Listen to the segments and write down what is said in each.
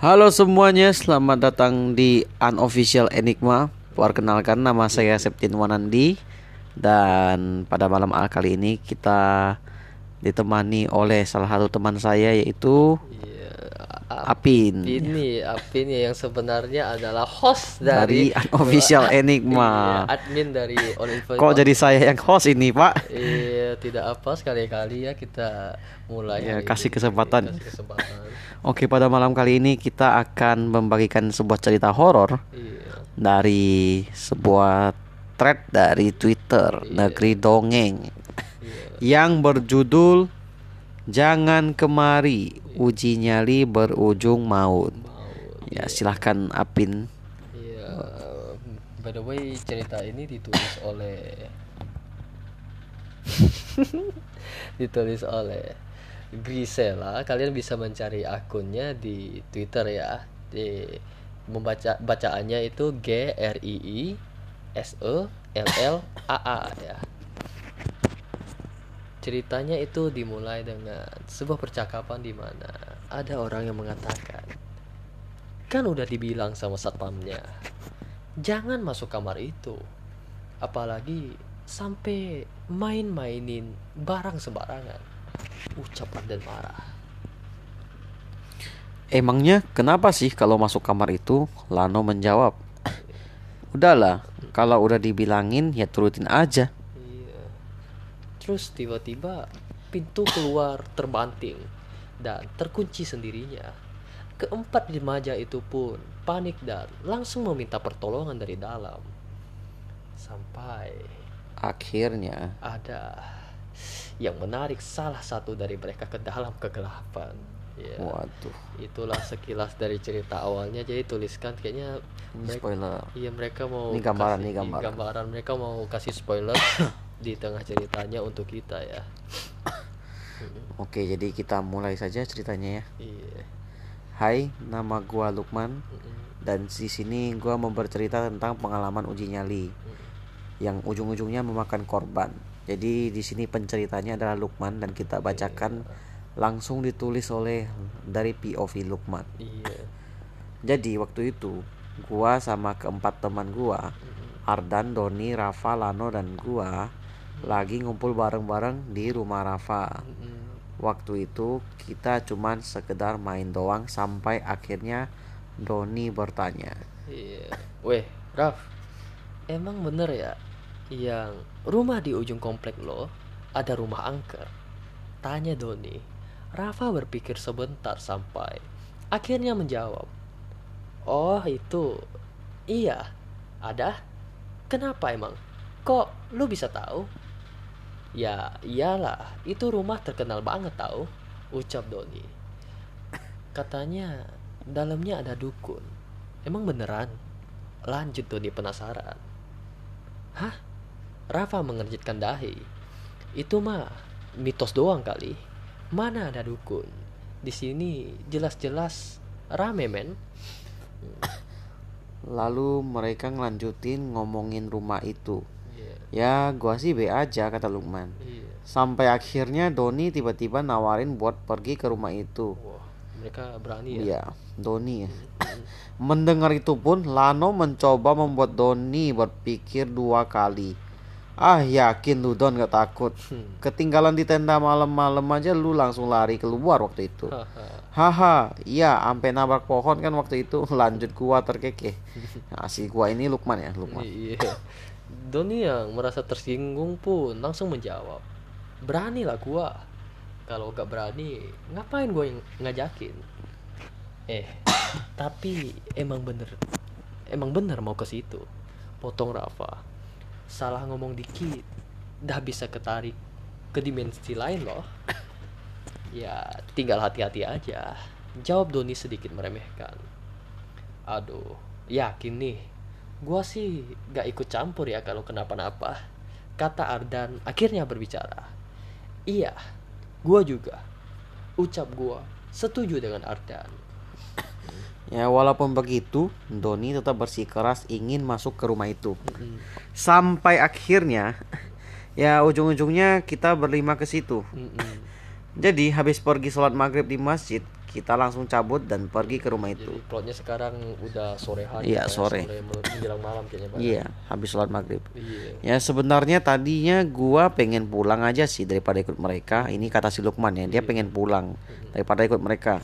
Halo semuanya, selamat datang di Unofficial Enigma. Perkenalkan nama saya Septin Wanandi dan pada malam kali ini kita ditemani oleh salah satu teman saya yaitu Apin. Ini Apin ya yang sebenarnya adalah host Dari dari, Unofficial Ad- Enigma. Iya, admin dari All. Kok jadi saya yang host ini, Pak? Iya, tidak apa sekali-kali ya kita mulai. Ya, kasih ini. kesempatan. Kasih kesempatan. Oke, pada malam kali ini kita akan membagikan sebuah cerita horor Iya. dari sebuah thread dari Twitter Negeri Dongeng yang berjudul Jangan kemari uji nyali berujung maut. Ya, silahkan Apin. Iya. By the way, cerita ini ditulis oleh ditulis oleh Grisela. Kalian bisa mencari akunnya di Twitter ya. Di membaca bacaannya itu G R I I S E L L A A ya. Ceritanya itu dimulai dengan sebuah percakapan di mana ada orang yang mengatakan, kan udah dibilang sama satpamnya, jangan masuk kamar itu, apalagi sampai main-mainin barang sembarangan. Ucap dan marah. Emangnya kenapa sih kalau masuk kamar itu? Lano menjawab. Udahlah, kalau udah dibilangin ya turutin aja. Terus tiba-tiba pintu keluar terbanting dan terkunci sendirinya. Keempat remaja itu pun panik dan langsung meminta pertolongan dari dalam. Sampai Akhirnya, ada yang menarik salah satu dari mereka ke dalam kegelapan. Ya, waduh, itulah sekilas dari cerita awalnya. Jadi tuliskan kayaknya mereka, spoiler. iya mereka mau Ini gambaran, kasih- ini gambaran. mereka mau kasih spoiler di tengah ceritanya untuk kita ya. Oke, jadi kita mulai saja ceritanya ya. Iya. Hai, nama gua Lukman Mm-mm. dan di sini gua mau bercerita tentang pengalaman uji nyali yang ujung-ujungnya memakan korban. Jadi di sini penceritanya adalah Lukman dan kita bacakan langsung ditulis oleh dari POV Lukman. Iya. Jadi waktu itu gua sama keempat teman gua, Ardan, Doni, Rafa, Lano dan gua lagi ngumpul bareng-bareng di rumah Rafa. Waktu itu kita cuman sekedar main doang sampai akhirnya Doni bertanya. Iya. Weh, Raf. Emang bener ya yang rumah di ujung komplek lo ada rumah angker? Tanya Doni. Rafa berpikir sebentar sampai akhirnya menjawab. Oh, itu. Iya. Ada? Kenapa emang? Kok lu bisa tahu? Ya, iyalah. Itu rumah terkenal banget tahu, ucap Doni. Katanya dalamnya ada dukun. Emang beneran? Lanjut Doni penasaran. Hah? Rafa mengerjitkan dahi. Itu mah mitos doang kali. Mana ada dukun? Di sini jelas-jelas rame men. Lalu mereka ngelanjutin ngomongin rumah itu. Ya gua sih be aja kata Lukman. Iya. Sampai akhirnya Doni tiba-tiba nawarin buat pergi ke rumah itu. Wah, mereka berani ya. Iya, Doni ya. Mendengar itu pun Lano mencoba membuat Doni berpikir dua kali. Ah yakin lu Don gak takut Hmm. Ketinggalan di tenda malam-malam aja lu langsung lari keluar waktu itu Haha. Iya sampai nabrak pohon kan waktu itu Lanjut gua terkekeh nah, Si gua ini Lukman ya Lukman Iya. Doni yang merasa tersinggung pun langsung menjawab. Beranilah gua. Kalau gak berani, ngapain gua yang ngajakin? Eh, tapi emang bener, emang bener mau ke situ. Potong Rafa. Salah ngomong dikit, dah bisa ketarik ke dimensi lain loh. Ya, tinggal hati-hati aja. Jawab Doni sedikit meremehkan. Aduh, yakin nih. Gua sih gak ikut campur ya kalau kenapa-napa. Kata Ardan akhirnya berbicara. Iya, gua juga. Ucap gua setuju dengan Ardan. Ya walaupun begitu Doni tetap bersikeras ingin masuk ke rumah itu Mm-mm. Sampai akhirnya Ya ujung-ujungnya kita berlima ke situ Mm-mm. Jadi habis pergi sholat maghrib di masjid kita langsung cabut dan pergi ke rumah itu Jadi plotnya sekarang udah sore hari. Iya, kayak sore. menjelang malam kayaknya iya habis sholat maghrib Iya. ya sebenarnya tadinya gua pengen pulang aja sih daripada ikut mereka ini kata si Lukman ya dia pengen pulang daripada ikut mereka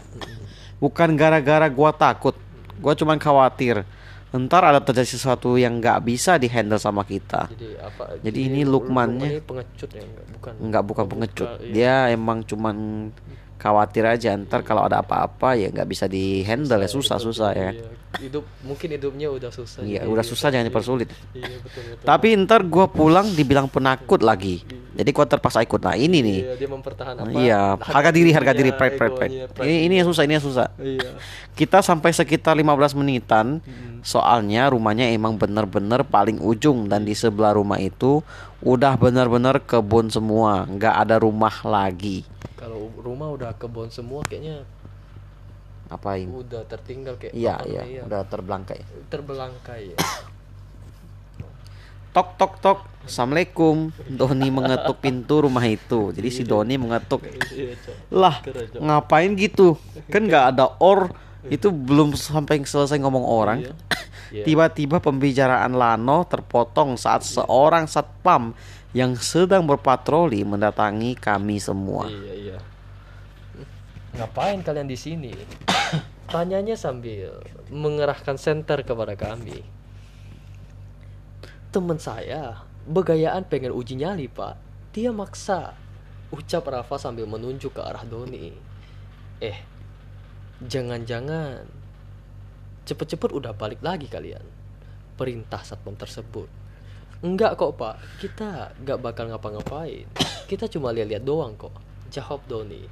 bukan gara-gara gua takut gua cuman khawatir ntar ada terjadi sesuatu yang nggak bisa dihandle sama kita Jadi apa? Jadi ini Lukmannya- Lukman ini pengecut ya? Bukan. nggak bukan pengecut iya. dia emang cuman khawatir aja ntar kalau ada apa-apa ya nggak bisa dihandle ya susah susah ya Iya. Hidup mungkin hidupnya udah susah. Iya udah susah jangan dipersulit Iya betul betul. tapi ntar gua pulang dibilang penakut lagi jadi gua terpaksa ikut nah ini nih Iya, dia mempertahankan apa? Iya, harga diri, harga diri, dirinya, pride, pride, pride. Ini, ini yang susah, ini yang susah. Iya. Kita sampai sekitar 15 menitan, Hmm. soalnya rumahnya emang bener-bener paling ujung dan di sebelah rumah itu udah bener-bener kebun semua, nggak ada rumah lagi. Kalau rumah udah kebun semua kayaknya Apain? udah tertinggal kayak Iya, iya, namanya, udah terbelangkai. terbelangkai ya. Tok tok tok. Assalamualaikum. Doni mengetuk pintu rumah itu. Jadi si Doni mengetuk. Iya, Cok. Lah, ngapain gitu? Kan nggak ada or. Itu belum sampai selesai ngomong orang. Iya. Iya. Tiba-tiba pembicaraan Lano terpotong saat seorang satpam yang sedang berpatroli mendatangi kami semua. Iya, iya. Ngapain kalian di sini? Tanyanya sambil mengerahkan senter kepada kami. Temen saya begayaan pengen uji nyali, Pak. Dia maksa. Ucap Rafa sambil menunjuk ke arah Doni. Eh, jangan-jangan cepet-cepet udah balik lagi kalian. Perintah satpam tersebut. Enggak kok pak, kita nggak bakal ngapa-ngapain. Kita cuma lihat-lihat doang kok. Jawab Doni.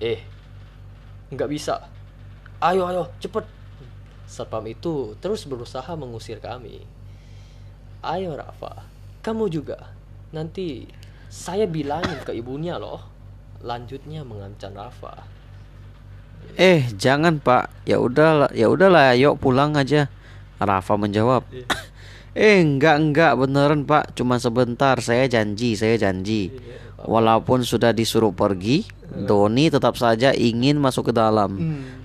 Eh, nggak bisa. Ayo ayo cepet. Satpam itu terus berusaha mengusir kami. Ayo Rafa, kamu juga. Nanti saya bilangin ke ibunya loh. Lanjutnya mengancam Rafa. Eh, jangan, Pak. Ya udahlah, ya udahlah, yuk pulang aja. Rafa menjawab. Eh, enggak, enggak, beneran, Pak. Cuma sebentar, saya janji, saya janji. Walaupun sudah disuruh pergi, Doni tetap saja ingin masuk ke dalam.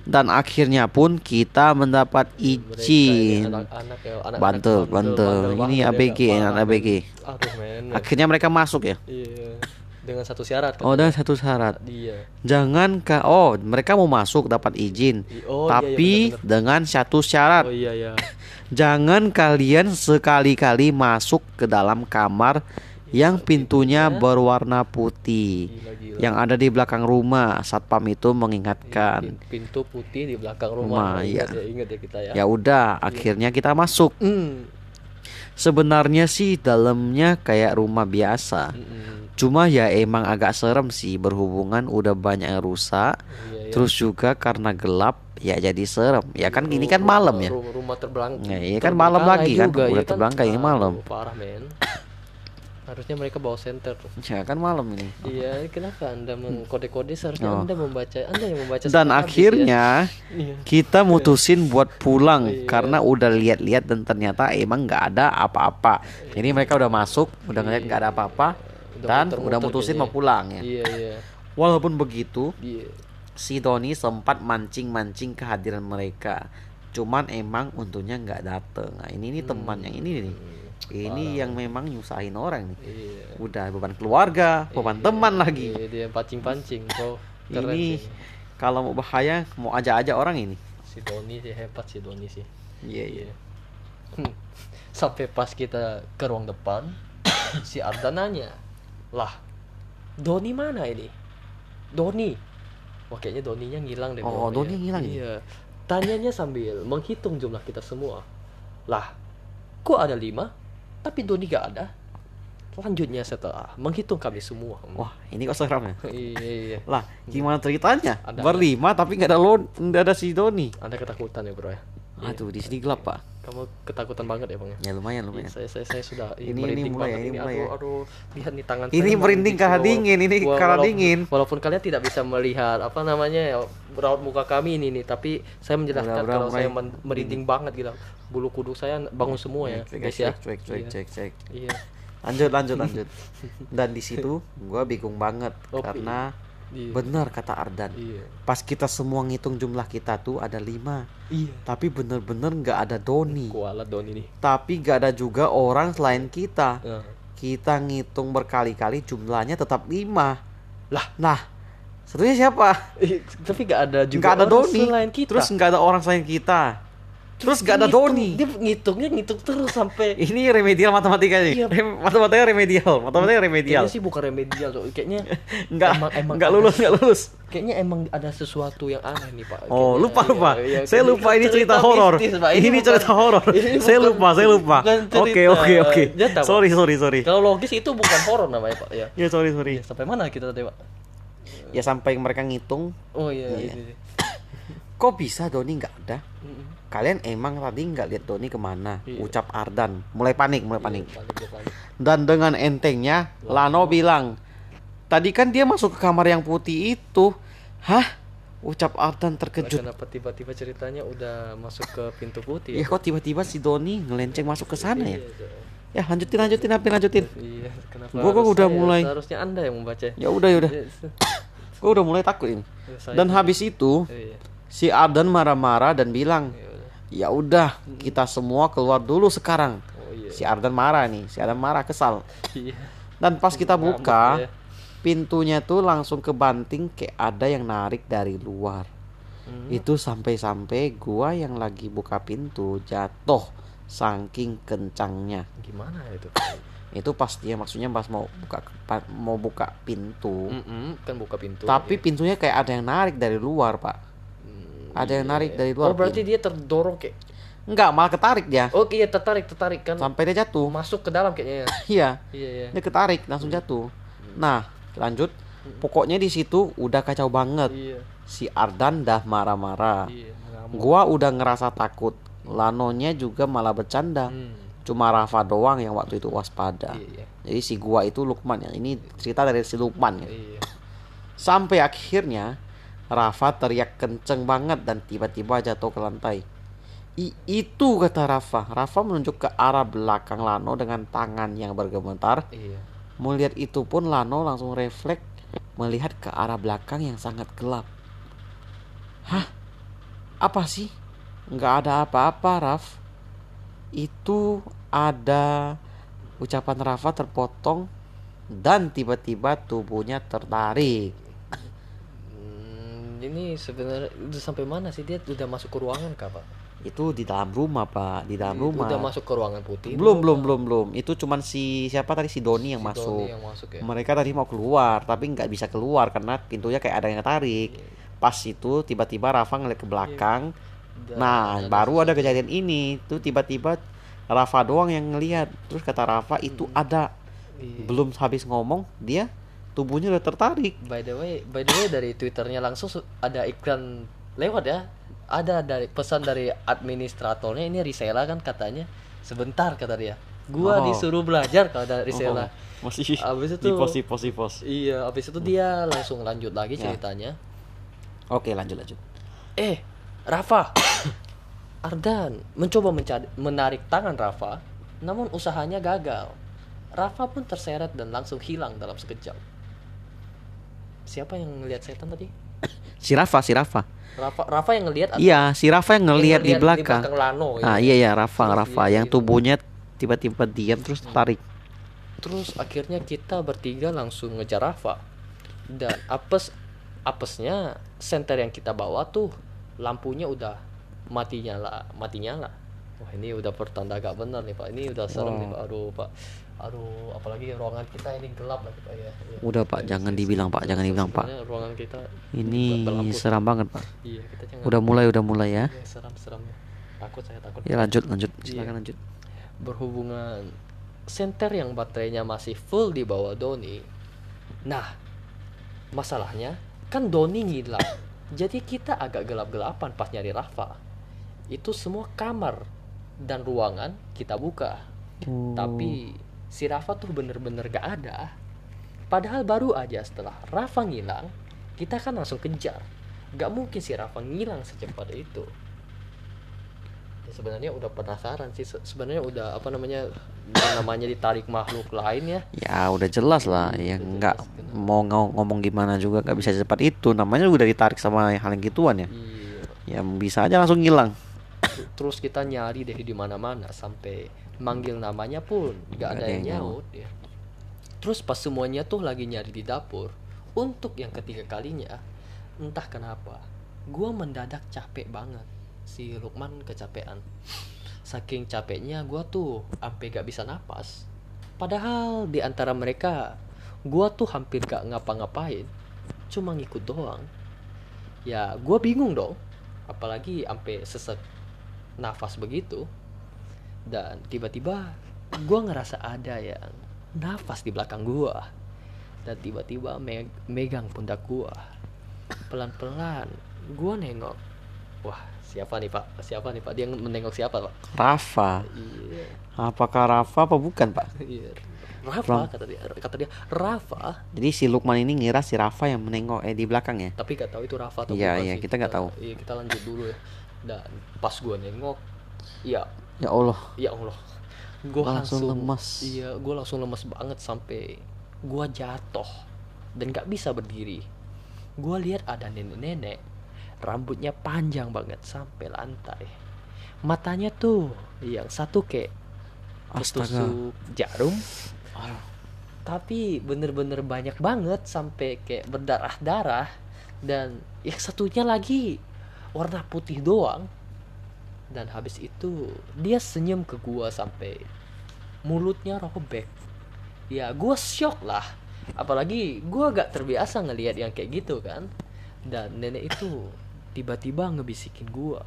Dan akhirnya pun kita mendapat izin. Bantul, bantul. Ini ABG, anak. ABG. Akhirnya mereka masuk ya. Iya. Dengan satu syarat. Oh, katanya. dan satu syarat. Iya. Jangan kah oh mereka mau masuk dapat izin oh, iya, iya, tapi benar-benar. dengan satu syarat Oh iya ya. jangan kalian sekali-kali masuk ke dalam kamar yang pintunya berwarna putih Gila gila. yang ada di belakang rumah satpam itu mengingatkan Pin- Pintu putih di belakang Rumah, rumah. iya. Ingat ya, ingat ya kita ya. ya udah akhirnya kita masuk Hmm. sebenarnya sih dalamnya kayak rumah biasa Mm-mm. Cuma ya emang agak serem sih berhubungan udah banyak yang rusak Iya, iya. terus juga karena gelap ya jadi serem ya kan ini kan malam ya Rumah, rumah terbelakang. Ya, iya kan malam lagi kan, udah terbelangkai, ini malam. Parah men. Harusnya mereka bawa senter ya kan malam ini Iya, kenapa Anda mengkode-kode seharusnya Oh. Anda membaca Anda yang membaca dan habis, akhirnya ya. Iya. kita mutusin buat pulang Iya. karena udah lihat-lihat dan ternyata emang nggak ada apa-apa jadi mereka udah masuk udah ngeliat nggak ada apa-apa Dan muter-muter udah mutusin mau pulang ya Iya, iya. walaupun begitu Iya. si Doni sempat mancing-mancing kehadiran mereka cuman emang untungnya nggak dateng nah ini nih teman yang ini nih ini yang memang nyusahin orang nih Iya. udah beban keluarga beban teman lagi Iya, dia pancing-pancing. Keren ini sih. kalau mau bahaya mau aja aja orang ini Si Doni sih hebat sih Doni sih. iya iya Hmm. Sampai pas kita ke ruang depan, si Arda nanya, "Lah, Doni mana ini?" Doni. Wah, kayaknya Doninya ngilang deh. Oh, Doni ngilang ya? Iya. Tanyanya sambil menghitung jumlah kita semua. Lah, kok ada lima? Tapi Doni gak ada. Lanjutnya setelah menghitung kami semua. wah ini kok serem ya Iya, iya. lah gimana ceritanya Ada- berlima tapi nggak ada lo nggak ada si Doni Anda ketakutan ya, Bro ya? Iya. aduh di sini gelap pak Kamu ketakutan banget ya, Bang ya? ya lumayan lumayan saya, saya, saya sudah Ini- ini mulai ya, ini mulai aduh, ya. aduh, lihat nih tangan Ini merinding semua. dingin, ini Wah, karena walaupun- dingin. Walaupun kalian tidak bisa melihat apa namanya ya raut muka kami ini nih, tapi saya menjelaskan kalau saya merinding banget gitu. Bulu kuduk saya bangun semua ya, cek guys cek ya. cek cek cek cek Iya. lanjut lanjut lanjut dan di situ gua bingung banget karena Iya. bener kata Ardan Iya. pas kita semua ngitung jumlah kita tuh ada lima Iya. tapi bener-bener nggak ada Doni Kualat Doni nih. tapi nggak ada juga orang selain kita Nah. kita ngitung berkali-kali jumlahnya tetap lima Lah. nah sebenarnya siapa Tapi gak ada juga nggak ada orang Doni selain kita. terus nggak ada orang selain kita terus nggak ada Ngitung- Doni Dia ngitungnya ngitung terus sampai ini remedial matematika nih Iya. Rem- matematika remedial matematika remedial Kayaknya sih bukan remedial tuh. Kayaknya nggak emang emang nggak lulus nggak lulus Kayaknya emang ada sesuatu yang aneh nih pak. Oh Kayaknya, lupa iya, lupa. iya. Saya lupa ini cerita horor. Ini bukan- cerita horor. Saya lupa, saya lupa. Oke oke oke. Pak. Sorry sorry sorry. Kalau logis itu bukan horor namanya pak ya. Ya sorry sorry. Sampai mana kita tadi pak? Ya sampai mereka ngitung, Oh iya. Iya. ini. Kok bisa Doni nggak ada? Mm-mm. Kalian emang tadi nggak lihat Doni ke mana? Iya. Ucap Ardan. Mulai panik, mulai panik. Iya, panik, panik. Dan dengan entengnya, Lano bilang, tadi kan dia masuk ke kamar yang putih itu. Hah? Ucap Ardan terkejut. Kenapa tiba-tiba ceritanya udah masuk ke pintu putih? Ya kok tiba-tiba si Doni ngelenceng masuk ke sana ya? Iya, iya. Ya lanjutin lanjutin apa lanjutin. Iya, gua harus udah saya? mulai- Seharusnya anda yang membaca. Ya udah ya udah. Iya, Gue udah mulai takut ini. saya- Dan habis itu Iya, si Ardan marah-marah dan bilang. "Ya udah, kita semua keluar dulu sekarang." Oh iya. Si Ardan marah nih, si Ardan marah kesal. Iya. Dan pas kita buka, ya. pintunya tuh langsung kebanting kayak ada yang narik dari luar. Hmm. Itu sampai-sampai gua yang lagi buka pintu jatuh saking kencangnya. Gimana itu? Itu pas dia maksudnya pas mau buka mau buka pintu. Mm-mm, kan buka pintu. Tapi iya. pintunya kayak ada yang narik dari luar, Pak. Hmm, Ada yang iya. narik dari luar. Oh berarti dia terdorong kayak. Enggak, malah ketarik dia. Oh iya tertarik tertarik kan. Sampai dia jatuh. Masuk ke dalam kayaknya. ya. Iya, Iya iya. dia ketarik langsung jatuh. Nah, lanjut. Pokoknya di situ udah kacau banget. Iya. Si Ardan dah marah-marah. Iya. Gua udah ngerasa takut. Lanonya juga malah bercanda. Hmm. Cuma Rafa doang yang waktu itu waspada. Iya. Jadi si gua itu Lukman ya. Ini cerita dari si Lukman ya. Iya. Sampai akhirnya Rafa teriak kenceng banget dan tiba-tiba jatuh ke lantai. I- itu kata Rafa. Rafa menunjuk ke arah belakang Lano dengan tangan yang bergemetar. Iya. Melihat itu pun Lano langsung refleks melihat ke arah belakang yang sangat gelap. Hah? Apa sih? Nggak ada apa-apa, Raf. Itu ada ucapan Rafa terpotong dan tiba-tiba tubuhnya tertarik. Hmm, ini sebenarnya udah sampai mana sih dia udah masuk ke ruangan kah pak? Itu di dalam rumah, Pak. Di dalam rumah. Udah masuk ke ruangan putih. belum, belum, belum, belum. Itu cuman si siapa tadi si Doni yang Si masuk. Doni yang masuk ya. mereka tadi mau keluar tapi nggak bisa keluar karena pintunya kayak ada yang tarik pas itu tiba-tiba Rafa ngeliat ke belakang Dan nah ada baru ada kejadian ini tuh tiba-tiba Rafa doang yang ngeliat terus kata Rafa itu ada Iya. belum habis ngomong dia tubuhnya udah tertarik By the way, by the way dari twitternya langsung su- ada iklan lewat ya. Ada dari pesan dari administratornya ini Risela kan katanya sebentar kata dia. Gua Oh. disuruh belajar kalau ada Risela. Oh, masih Abis itu di pos di pos di pos Iya, habis itu dia langsung lanjut lagi Ya. ceritanya. oke lanjut lanjut Eh, Rafa. Ardan mencoba mencari, menarik tangan Rafa, namun usahanya gagal. Rafa pun terseret dan langsung hilang dalam sekejap. Siapa yang ngelihat setan tadi? si Rafa si Rafa Rafa Rafa yang ngelihat iya si Rafa yang ngeliat di ngelihat belakang Lano ya. ah iya ya Rafa Iya, Rafa yang iya. tubuhnya tiba-tiba diam terus tertarik Terus akhirnya kita bertiga langsung ngejar Rafa. Dan apes apesnya senter yang kita bawa tuh lampunya udah mati nyala, mati nyala. Wah, ini udah pertanda agak benar nih, Pak. Ini udah serem nih, Pak. Aduh, Pak. Aduh, apalagi ruangan kita ini gelap lagi, Pak ya. Iya. udah Pak jangan dibilang Pak jangan dibilang Pak ruangan kita ini berlampu. seram banget Pak Iya, kita jangan udah mulai udah mulai ya Iya, seram-seram. Takut saya takut. ya lanjut lanjut Iya. silakan lanjut berhubungan senter yang baterainya masih full di bawah Doni. Nah, masalahnya kan Doni ngilang. Jadi kita agak gelap-gelapan pas nyari Rafa. Itu semua kamar dan ruangan kita buka. Oh. Tapi si Rafa tuh bener-bener gak ada. Padahal baru aja setelah Rafa ngilang, kita kan langsung kejar. Gak mungkin si Rafa ngilang secepat itu. Ya, sebenarnya udah penasaran sih. Se- sebenarnya udah apa namanya namanya ditarik makhluk lain ya. Ya udah jelas lah. Ya nggak mau ngo- ngomong gimana juga nggak bisa secepat itu. Namanya udah ditarik sama hal yang gituan ya? Iya. Ya bisa aja langsung Ter- terus kita nyari deh di mana-mana sampai manggil namanya pun nggak ada yang nyaut ya. Terus pas semuanya tuh lagi nyari di dapur untuk yang ketiga kalinya entah kenapa gua mendadak capek banget. Si Lukman kecapean. Saking capeknya gua tuh sampai gak bisa napas. Padahal di antara mereka gua tuh hampir gak ngapa-ngapain cuma ngikut doang. Ya gua bingung dong apalagi sampai sesek nafas begitu dan tiba-tiba gua ngerasa ada yang nafas di belakang gua. Dan tiba-tiba me- megang pundak gua. Pelan-pelan gua nengok. Wah siapa nih pak? Siapa nih pak? Dia menengok siapa pak? Rafa. Iya. Apakah Rafa apa bukan pak? Iya. Rafa kata dia. Kata dia Rafa? Jadi si Lukman ini ngira si Rafa yang menengok eh di belakang ya? Tapi gak tahu itu Rafa atau Iya, bukan iya, sih. kita nggak tahu. iya kita lanjut dulu ya. Dan pas gua nengok ya ya Allah. Ya Allah. Gua Langsung langsung, lemas. iya gua langsung lemas banget sampai gua jatuh dan gak bisa berdiri. Gua lihat ada nenek-nenek rambutnya panjang banget sampai lantai. Matanya tuh yang satu kayak ketusuk jarum. Tapi bener-bener banyak banget sampai kayak berdarah-darah. Dan yang satunya lagi warna putih doang dan habis itu dia senyum ke gua sampai mulutnya robek ya gua shock lah. Apalagi gua gak terbiasa ngelihat yang kayak gitu kan. Dan nenek itu tiba-tiba ngebisikin gua.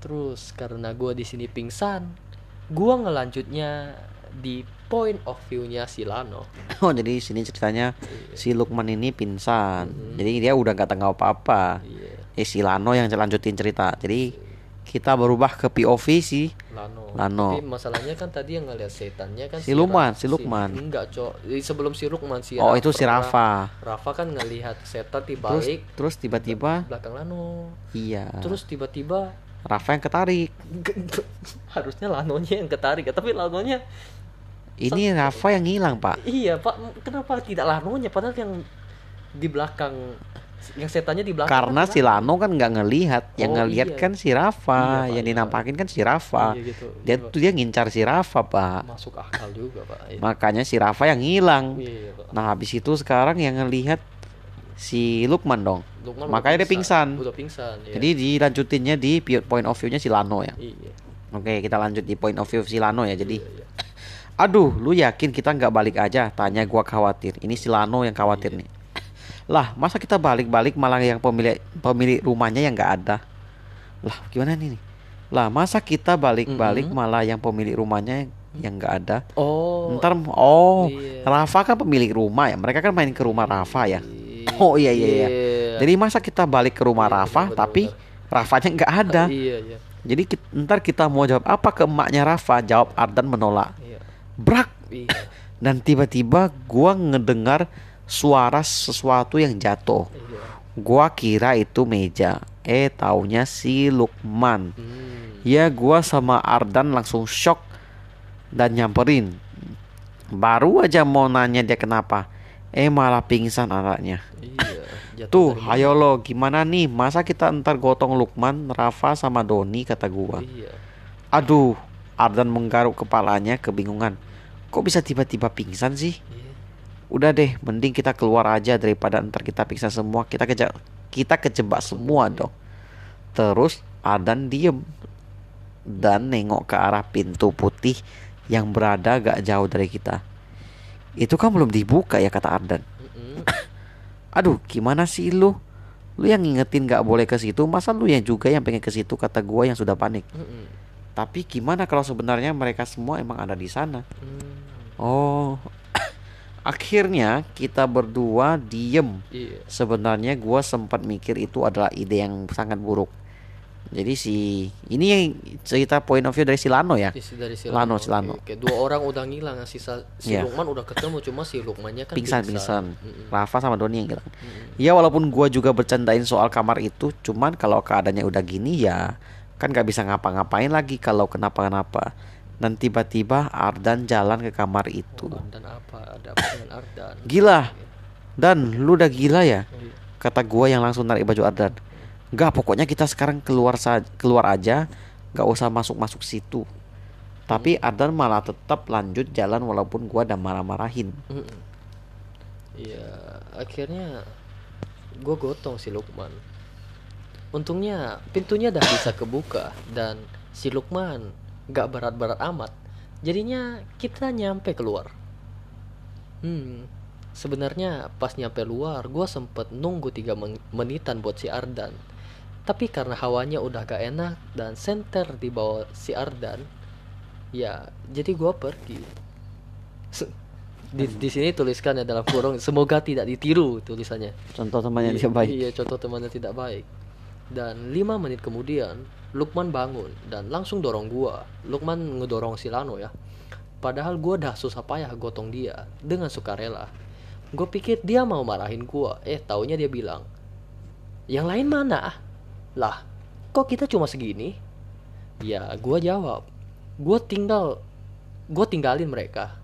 Terus karena gua di sini pingsan gua ngelanjutnya di point of view-nya si Lano. Oh jadi sini ceritanya si Lukman ini pingsan. Jadi dia udah nggak tahu apa-apa. Iya. Eh si Lano yang lanjutin cerita. Jadi kita berubah ke POV sih Lano. Lano. Tapi masalahnya kan tadi yang ngeliat setannya kan Si Lukman, si Lukman. enggak, Cok. Sebelum si Lukman si oh itu si Rafa Rafa kan ngelihat setan di terus balik terus tiba-tiba belakang Lano. iya Terus tiba-tiba Rafa yang ketarik harusnya Lanonya yang ketarik ya, tapi Lanonya ini Rafa yang hilang pak iya, Pak. Kenapa tidak Lanonya padahal yang di belakang yang setannya di belakang karena kan si Lano kan nggak ngelihat yang Oh, ngelihat iya. kan si Rafa Iya, Pak, yang iya. dinampakin kan si Rafa Iya, gitu. dia Iya, tuh dia ngincar si Rafa pak masuk akal juga, Pak. Iya. makanya si Rafa yang hilang Iya, Pak. nah habis itu sekarang yang ngelihat si Lukman dong Lukman makanya dia pingsan Udah pingsan, iya. jadi dilanjutinnya di point of view-nya si Lano ya iya. oke kita lanjut di point of view si Lano ya jadi Iya, iya. Aduh, lu yakin kita nggak balik aja? Tanya gua khawatir. Ini si Lano yang khawatir nih. Lah, masa kita balik-balik malah yang pemilik pemilik rumahnya yang nggak ada? Lah, gimana nih? nih? Lah, masa kita balik-balik malah yang pemilik rumahnya yang nggak ada? Oh, Ntar, oh, iya. Rafa kan pemilik rumah ya. Mereka kan main ke rumah Rafa ya. Iya. Oh iya iya iya. Iya. Jadi masa kita balik ke rumah Iya, Rafa benar, tapi Rafanya nggak ada? Iya, iya. Jadi ntar kita mau jawab apa ke emaknya Rafa? Jawab Ardan menolak. Iya. Brak Iya. dan tiba-tiba gua ngedengar suara sesuatu yang jatuh. Iya. Gua kira itu meja. Eh taunya si Lukman. Hmm. Ya gua sama Ardan langsung shock dan nyamperin. Baru aja mau nanya dia kenapa. Eh malah pingsan anaknya. Iya. Tuh, ayo lo gimana nih? Masa kita ntar gotong Lukman, Rafa sama Doni kata gua. Iya. Aduh, Ardan menggaruk kepalanya kebingungan. Kok bisa tiba-tiba pingsan sih? Udah deh, mending kita keluar aja daripada ntar kita pingsan semua. Kita keja kita kejebak semua dong. Terus Ardan diem dan nengok ke arah pintu putih yang berada gak jauh dari kita. Itu kan belum dibuka ya kata Ardan. Mm-mm. Aduh, gimana sih lu? Lu yang ngingetin gak boleh ke situ, masa lu yang juga yang pengen ke situ kata gua yang sudah panik. Tapi gimana kalau sebenarnya mereka semua emang ada di sana? Hmm. Oh, akhirnya kita berdua diem. Iya. Sebenarnya gua sempat mikir itu adalah ide yang sangat buruk. Jadi si ini yang cerita point of view dari si Lano ya. Isi dari si Lano, Lano. si Lano. Oke, oke. Dua orang udah ngilang, sisa si Iya. Lukman udah ketemu cuma si Lukmannya kan Pingsan pingsan. Mm-mm. Rafa sama Doni yang hilang. Mm-mm. Ya walaupun gua juga bercandain soal kamar itu, cuman kalau keadaannya udah gini ya kan nggak bisa ngapa-ngapain lagi kalau kenapa-kenapa dan tiba-tiba Ardan jalan ke kamar itu. Ardan apa? Ada apa dengan Ardan? Gila. Dan lu udah gila ya? Iya. kata gua yang langsung narik baju Ardan. Enggak, pokoknya kita sekarang keluar sa keluar aja, nggak usah masuk-masuk situ. Tapi Ardan malah tetap lanjut jalan walaupun gua udah marah-marahin. Iya, akhirnya gue gotong si Lukman. Untungnya pintunya dah bisa kebuka dan si Lukman gak berat-berat amat. Jadinya kita nyampe keluar. Hmm, sebenarnya pas nyampe luar, gue sempet nunggu tiga men- menitan buat si Ardan. Tapi karena hawanya udah gak enak dan senter di bawah si Ardan, ya jadi gue pergi. Di, di sini tuliskan ya dalam kurung semoga tidak ditiru tulisannya Contoh temannya Iya, dia baik. iya contoh temannya tidak baik dan lima menit kemudian Lukman bangun dan langsung dorong gua. Lukman ngedorong si Lano ya. Padahal gua dah susah payah gotong dia dengan sukarela. Gue pikir dia mau marahin gua. Eh taunya dia bilang yang lain mana? Lah kok kita cuma segini? Ya gua jawab gua tinggal gue tinggalin mereka.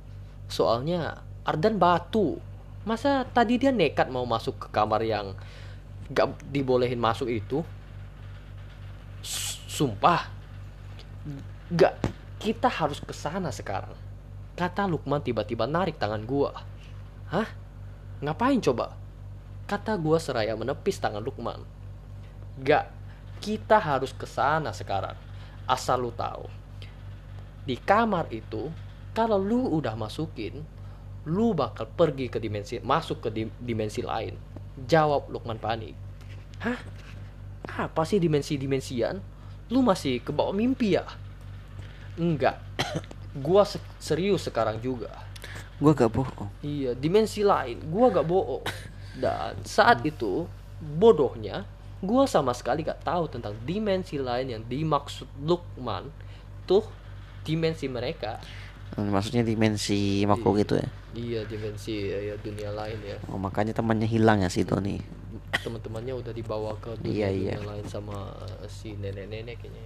Soalnya Ardan batu. Masa tadi dia nekat mau masuk ke kamar yang gak dibolehin masuk itu sumpah. Gak kita harus ke sana sekarang. Kata Lukman tiba-tiba narik tangan gua. Hah? Ngapain coba? Kata gua seraya menepis tangan Lukman. Gak kita harus ke sana sekarang. Asal lu tahu. Di kamar itu kalau lu udah masukin lu bakal pergi ke dimensi masuk ke di- dimensi lain. Jawab Lukman panik. Hah? Apa sih dimensi-dimensian lu masih ke bawah mimpi ya enggak gua se- serius sekarang juga Gua gak bohong. Iya, dimensi lain. Gua gak bohong. Dan saat itu, bodohnya, gua sama sekali gak tahu tentang dimensi lain yang dimaksud Lukman. Tuh, dimensi mereka. Hmm, Maksudnya dimensi makhluk itu ya. Iya, dimensi ya, dunia lain ya. Oh, makanya temannya hilang ya si Doni. Teman-temannya udah dibawa ke Iya, dunia, iya. dunia lain sama eh, si nenek-nenek kayaknya.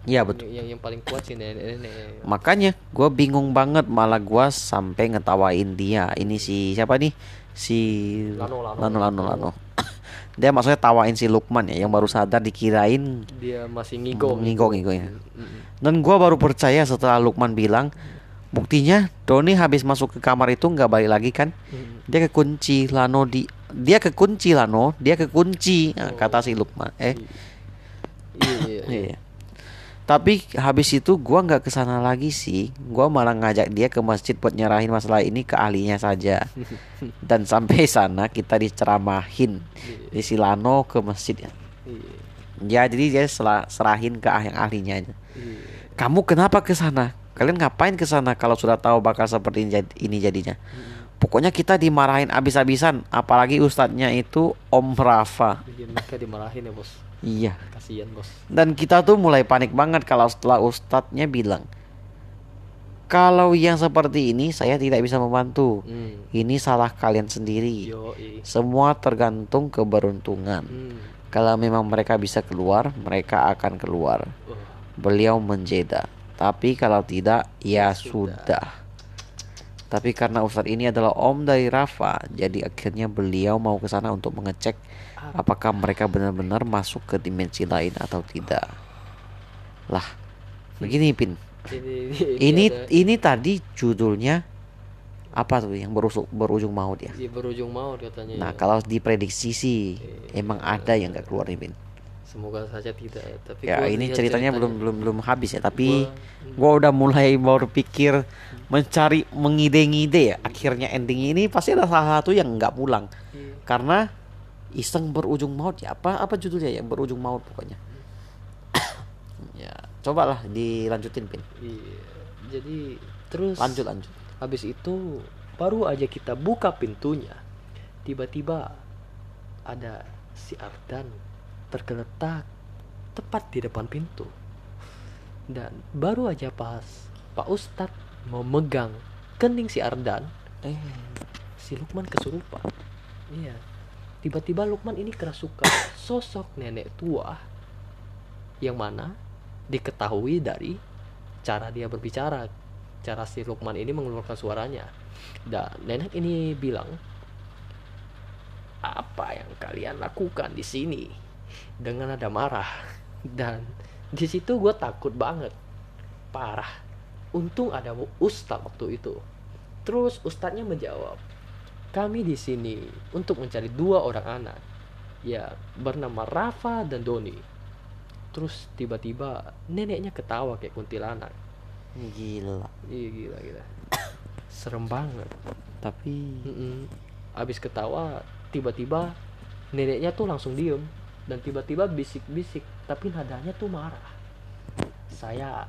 Iya betul. Yang, yang paling kuat si nenek-nenek. Makanya gua bingung banget malah gua sampai ngetawain dia. Ini si siapa nih? Si Lano, Lano. Lano Lano Lano. dia maksudnya tawain si Lukman ya yang baru sadar dikirain Dia masih ngigong. ngigong ngigong ya. Dan gua baru percaya setelah Lukman bilang buktinya Doni habis masuk ke kamar itu nggak balik lagi kan? Dia kekunci Lano di dia kekunci Lano, dia kekunci Nah, kata si Lukman. Eh, Iya, iya, iya. iya. Tapi habis itu gua nggak ke sana lagi sih. Gua malah ngajak dia ke masjid buat nyerahin masalah ini ke ahlinya saja. Dan sampai sana kita diceramahin di Silano ke masjid ya. Iya. Ya jadi dia serahin ke ah yang ahlinya aja. Iya. Kamu kenapa ke sana? Kalian ngapain ke sana kalau sudah tahu bakal seperti ini jad- ini jadinya? Pokoknya kita dimarahin abis-abisan, apalagi ustadznya itu Om Rafa. Mereka dimarahin ya bos Iya. Kasihan bos Dan kita tuh mulai panik banget kalau setelah ustadznya bilang, kalau yang seperti ini saya tidak bisa membantu. hmm. Ini salah kalian sendiri. Yo. Semua tergantung keberuntungan. Hmm. Kalau memang mereka bisa keluar, mereka akan keluar. Oh. Beliau menjeda. Tapi kalau tidak, ya Sudah. sudah. Tapi karena Ustadz ini adalah om dari Rafa, jadi akhirnya beliau mau ke sana untuk mengecek apakah mereka benar-benar masuk ke dimensi lain atau tidak. Lah, begini Pin. Ini, Ini ada- ini tadi judulnya apa tuh yang berusuk, berujung maut ya? di berujung maut katanya Nah, ya. kalau diprediksi sih emang ada yang nggak keluar nih Pin. Semoga saja tidak ya tapi Ya ini lihat ceritanya belum belum belum habis ya, tapi Gua- gua udah mulai berpikir mencari mengide-ngide ya. Akhirnya endingnya ini pasti ada salah satu yang nggak pulang Iya. karena iseng berujung maut ya. Apa apa judulnya yang berujung maut pokoknya. ya, cobalah dilanjutin Pin. Iya. jadi terus Lanjut lanjut. habis itu baru aja kita buka pintunya tiba-tiba ada si Ardan tergeletak tepat di depan pintu. Dan baru aja pas Pak Ustadz mau megang kening si Ardan Eh, si Lukman kesurupan iya tiba-tiba Lukman ini kerasukan sosok nenek tua yang mana diketahui dari cara dia berbicara cara si Lukman ini mengeluarkan suaranya. Dan nenek ini bilang apa yang kalian lakukan di sini dengan nada marah. Dan di situ gue takut banget. Parah. Untung ada ustadz waktu itu. Terus ustadznya menjawab kami di sini untuk mencari dua orang anak. Ya bernama Rafa dan Doni. Terus tiba-tiba neneknya ketawa kayak kuntilanak. Gila. Iya gila gila. Serem banget. Tapi Mm-mm. abis ketawa tiba-tiba neneknya tuh langsung diem dan tiba-tiba bisik-bisik tapi nadanya tuh marah. Saya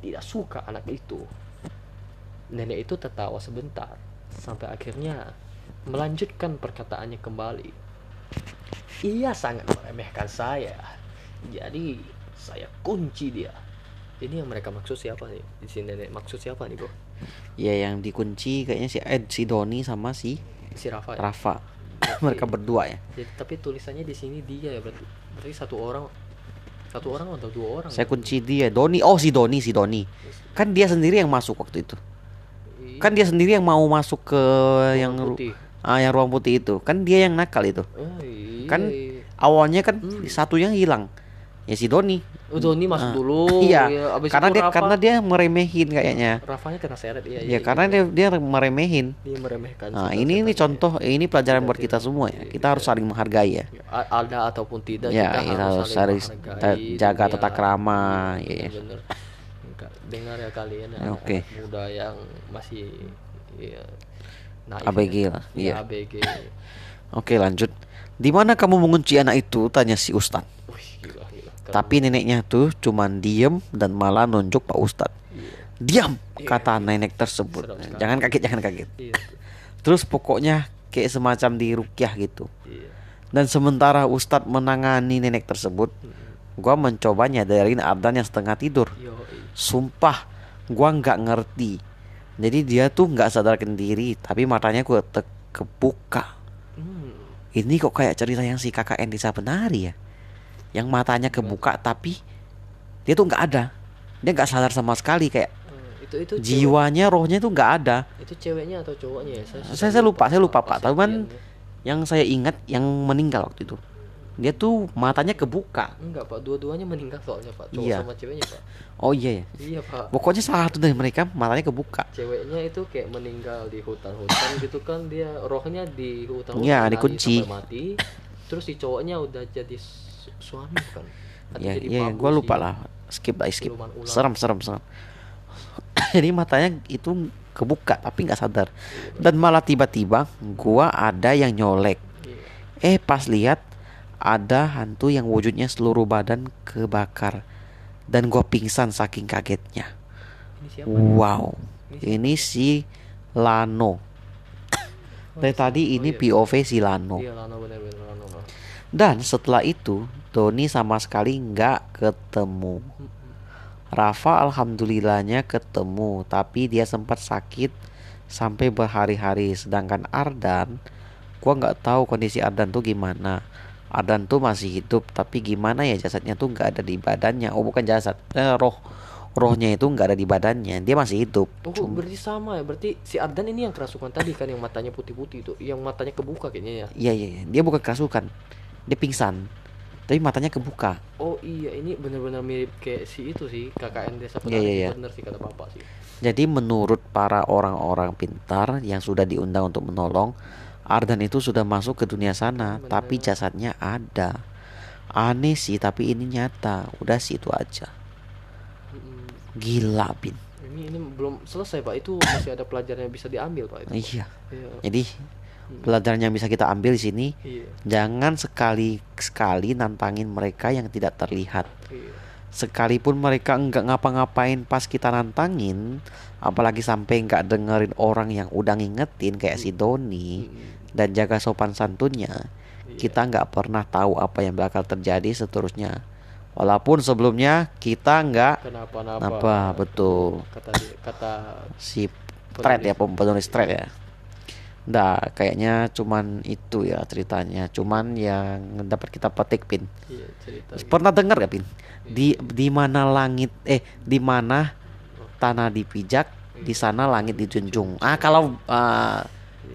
tidak suka anak itu. Nenek itu tertawa sebentar sampai akhirnya melanjutkan perkataannya kembali. Ia sangat meremehkan saya. Jadi saya kunci dia. Ini yang mereka maksud siapa nih? Di sini nenek maksud siapa nih bro ya yang dikunci kayaknya si Ed si Doni sama si si Rafa ya? Rafa mereka berdua ya. Jadi, tapi tulisannya di sini dia ya berarti berarti satu orang satu orang atau dua orang? Saya kunci dia Doni. Oh si Doni si Doni. Kan dia sendiri yang masuk waktu itu. Iya, kan dia sendiri yang mau masuk ke yang ru- putih. ah yang ruang putih itu. Kan dia yang nakal itu. Oh, iya, kan awalnya kan Hmm. satunya hilang. Ya si Doni Oh, Doni masuk Ah. dulu iya abis karena dia Rafa- karena dia meremehin kayaknya Rafanya kena seret iya, ya karena dia dia meremehin dia meremehkan nah ini ini ya. contoh ini pelajaran Iya, buat kita iya. semua ya Iya, kita harus saling menghargai ya A- ada ataupun tidak Ya, kita, kita harus saling jaga tata krama, Iya, ya. Enggak, dengar ya kalian ya, Ya, oke. anak muda yang masih ya, naif ABG ya. lah, Iya, iya. ABG oke lanjut di mana kamu mengunci anak itu tanya si Ustadz Wih, gila gila Keren. Tapi neneknya tuh cuman diem dan malah nunjuk Pak Ustadz Iya. diam Iya. kata nenek tersebut. Jangan kaget jangan kaget. Iya, terus pokoknya kayak semacam dirukyah gitu. Iya. dan sementara Ustadz menangani nenek tersebut gua mencoba nyadarin Ardan yang setengah tidur. Sumpah gua nggak ngerti. Jadi dia tuh nggak sadarkan diri tapi matanya gua kebuka. Hmm. ini kok kayak cerita yang si KKN Desa Penari ya yang matanya kebuka tapi dia tuh nggak ada. Dia nggak sadar sama sekali kayak Eh, itu itu cewek- jiwanya rohnya tuh nggak ada. Itu ceweknya atau cowoknya ya? Saya- saya lupa, saya lupa, Pak. Tapi kan- ya. yang saya ingat yang meninggal waktu itu dia tuh matanya kebuka. Enggak pak. Dua-duanya meninggal soalnya pak. Cowok Iya. sama ceweknya pak. Oh iya ya iya pak. Pokoknya salah satu dari mereka matanya kebuka. Ceweknya itu kayak meninggal di hutan-hutan gitu kan. Dia rohnya di hutan-hutan Iya, nari dikunci. mati. Terus si cowoknya udah jadi suami kan Atau ya iya gue lupa lah. Skip lah skip. Serem serem serem. Jadi matanya itu kebuka tapi nggak sadar. Dan malah tiba-tiba gua ada yang nyolek. Iya. eh pas lihat ada hantu yang wujudnya seluruh badan kebakar. Dan gua pingsan saking kagetnya. Ini siapa wow. Ini si Lano. Dari tadi ini iya. POV si Lano. Iya Lano Lano. Dan setelah itu Doni sama sekali nggak ketemu Rafa alhamdulillahnya ketemu tapi dia sempat sakit sampai berhari-hari sedangkan Ardan gua nggak tahu kondisi Ardan tuh gimana Ardan tuh masih hidup tapi gimana ya jasadnya tuh nggak ada di badannya oh bukan jasad eh, roh rohnya itu nggak ada di badannya dia masih hidup Oh, Cuma- berarti sama ya. Berarti si Ardan ini yang kerasukan tadi kan yang matanya putih-putih itu, yang matanya kebuka kayaknya ya. iya iya iya. dia bukan kerasukan dia pingsan tapi matanya kebuka Oh iya, ini benar-benar mirip kayak si itu sih, KKN Desa Penari. iya, iya. Bener sih kata Bapak sih. Jadi menurut para orang-orang pintar yang sudah diundang untuk menolong, Ardan itu sudah masuk ke dunia sana, Bener. tapi jasadnya ada. Aneh sih, tapi ini nyata. Udah sih itu aja. Gila, Bin. Ini ini belum selesai Pak. Itu masih ada pelajaran yang bisa diambil Pak itu. Iya. Iya. Jadi pelajaran yang bisa kita ambil di sini, Iya. jangan sekali-sekali nantangin mereka yang tidak terlihat. Iya. Sekalipun mereka enggak ngapa-ngapain pas kita nantangin, apalagi sampai enggak dengerin orang yang udah ngingetin kayak si Doni. Mm-mm. dan jaga sopan santunnya, Iya. kita nggak pernah tahu apa yang bakal terjadi seterusnya. Walaupun sebelumnya kita nggak Kenapa-napa? apa betul Kata kata si thread ya penulis thread ya. Nggak, kayaknya cuman itu ya ceritanya. Cuman yang dapat kita petik pin. Iya, cerita. Pernah dengar gak pin? Di di mana langit eh di mana tanah dipijak, di sana langit dijunjung. Ah kalau ah,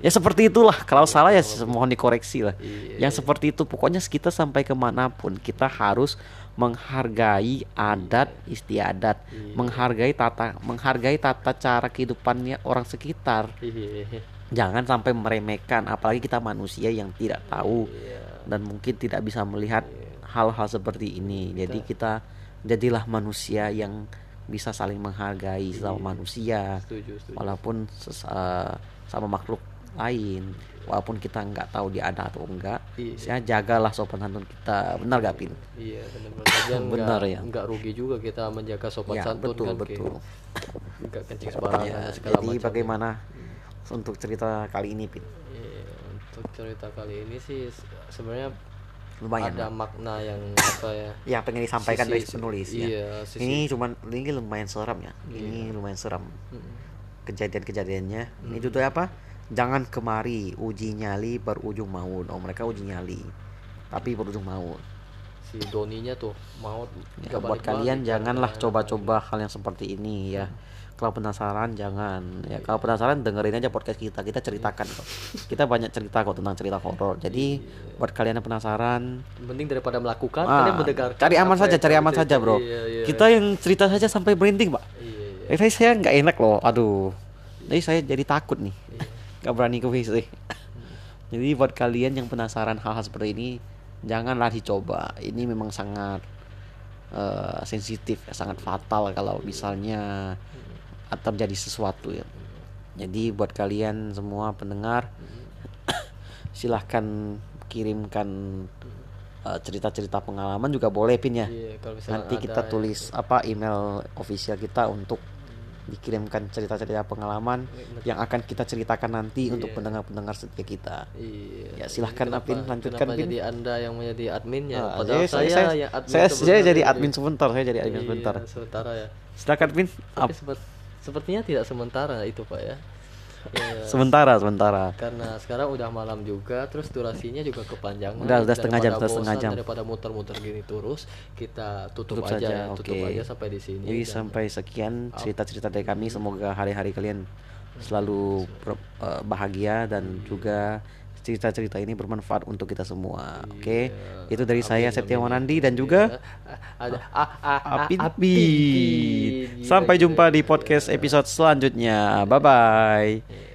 ya seperti itulah. Kalau salah ya mohon dikoreksi lah. Iya, Yang seperti itu. Pokoknya kita sampai ke mana pun kita harus menghargai adat istiadat, Iya. menghargai tata menghargai tata cara kehidupannya orang sekitar Iya. Jangan sampai meremehkan apalagi kita manusia yang tidak tahu Iya. dan mungkin tidak bisa melihat hal-hal seperti ini jadi kita jadilah manusia yang bisa saling menghargai sama manusia Setuju, setuju. walaupun eh, sama makhluk lain walaupun kita nggak tahu dia ada atau enggak Iya. saya jagalah sopan santun kita benar gak pin Iya, Benar ya. nggak rugi juga kita menjaga sopan ya santun betul kan betul nggak kencing sembarangan Ya, segala jadi macam. bagaimana untuk cerita kali ini pin Iya, untuk cerita kali ini sih se- sebenarnya lumayan ada makna yang apa ya? yang pengen disampaikan Sisi- dari penulis ya. Iya, sisi- ini cuman ini lumayan seram ya. Ini lumayan seram. Kejadian-kejadiannya. Ini Hmm. judulnya apa? Jangan kemari uji nyali berujung maut. Oh mereka uji nyali tapi berujung maut. Si Doninya tuh mau ya, buat kalian kan, janganlah kan. coba-coba hal yang seperti ini ya kalau penasaran jangan. Ya kalau penasaran dengerin aja podcast kita. Kita ceritakan kok. Kita banyak cerita kok tentang cerita horor. Jadi buat kalian yang penasaran mending daripada melakukan ah, kalian mendengarkan cari aman saja cari aman saja bro. Iya, iya. kita yang cerita saja sampai merinding pak. Iya, iya. Eh, saya nggak enak loh, aduh. Jadi saya jadi takut nih, nggak berani ke WC. Jadi buat kalian yang penasaran hal-hal seperti ini, janganlah dicoba. Ini memang sangat eh, sensitif, sangat fatal kalau misalnya terjadi sesuatu ya. Jadi buat kalian semua pendengar, silahkan kirimkan eh, cerita-cerita pengalaman juga boleh pin ya Iya, kalau nanti kita yang- tulis apa email official kita untuk dikirimkan cerita-cerita pengalaman yang akan kita ceritakan nanti untuk pendengar-pendengar setia kita. Iya. Ya, silahkan, Kenapa- Apin, lanjutkan, kenapa Pin. jadi anda yang menjadi adminnya? Ah, Padahal saya, saya, yang admin saya, saya jadi admin sebentar, saya jadi admin Iya, sebentar. Sementara ya. Silakan Pin. Tapi sepertinya tidak sementara itu pak ya. Ya, sementara, sementara. karena sekarang udah malam juga, terus durasinya juga kepanjangan. Udah- udah setengah jam, udah setengah jam. Daripada muter-muter gini terus, kita tutup, Tutup aja, saja, tutup oke. aja sampai di sini. Jadi dan- sampai sekian cerita-cerita dari kami. Semoga hari-hari kalian selalu ber- eh, bahagia dan juga cerita-cerita ini bermanfaat untuk kita semua. Oke, itu dari saya Setia Wanandi dan juga ada ah, ah, Apin Sampai jumpa di podcast episode selanjutnya. Bye bye. Iya.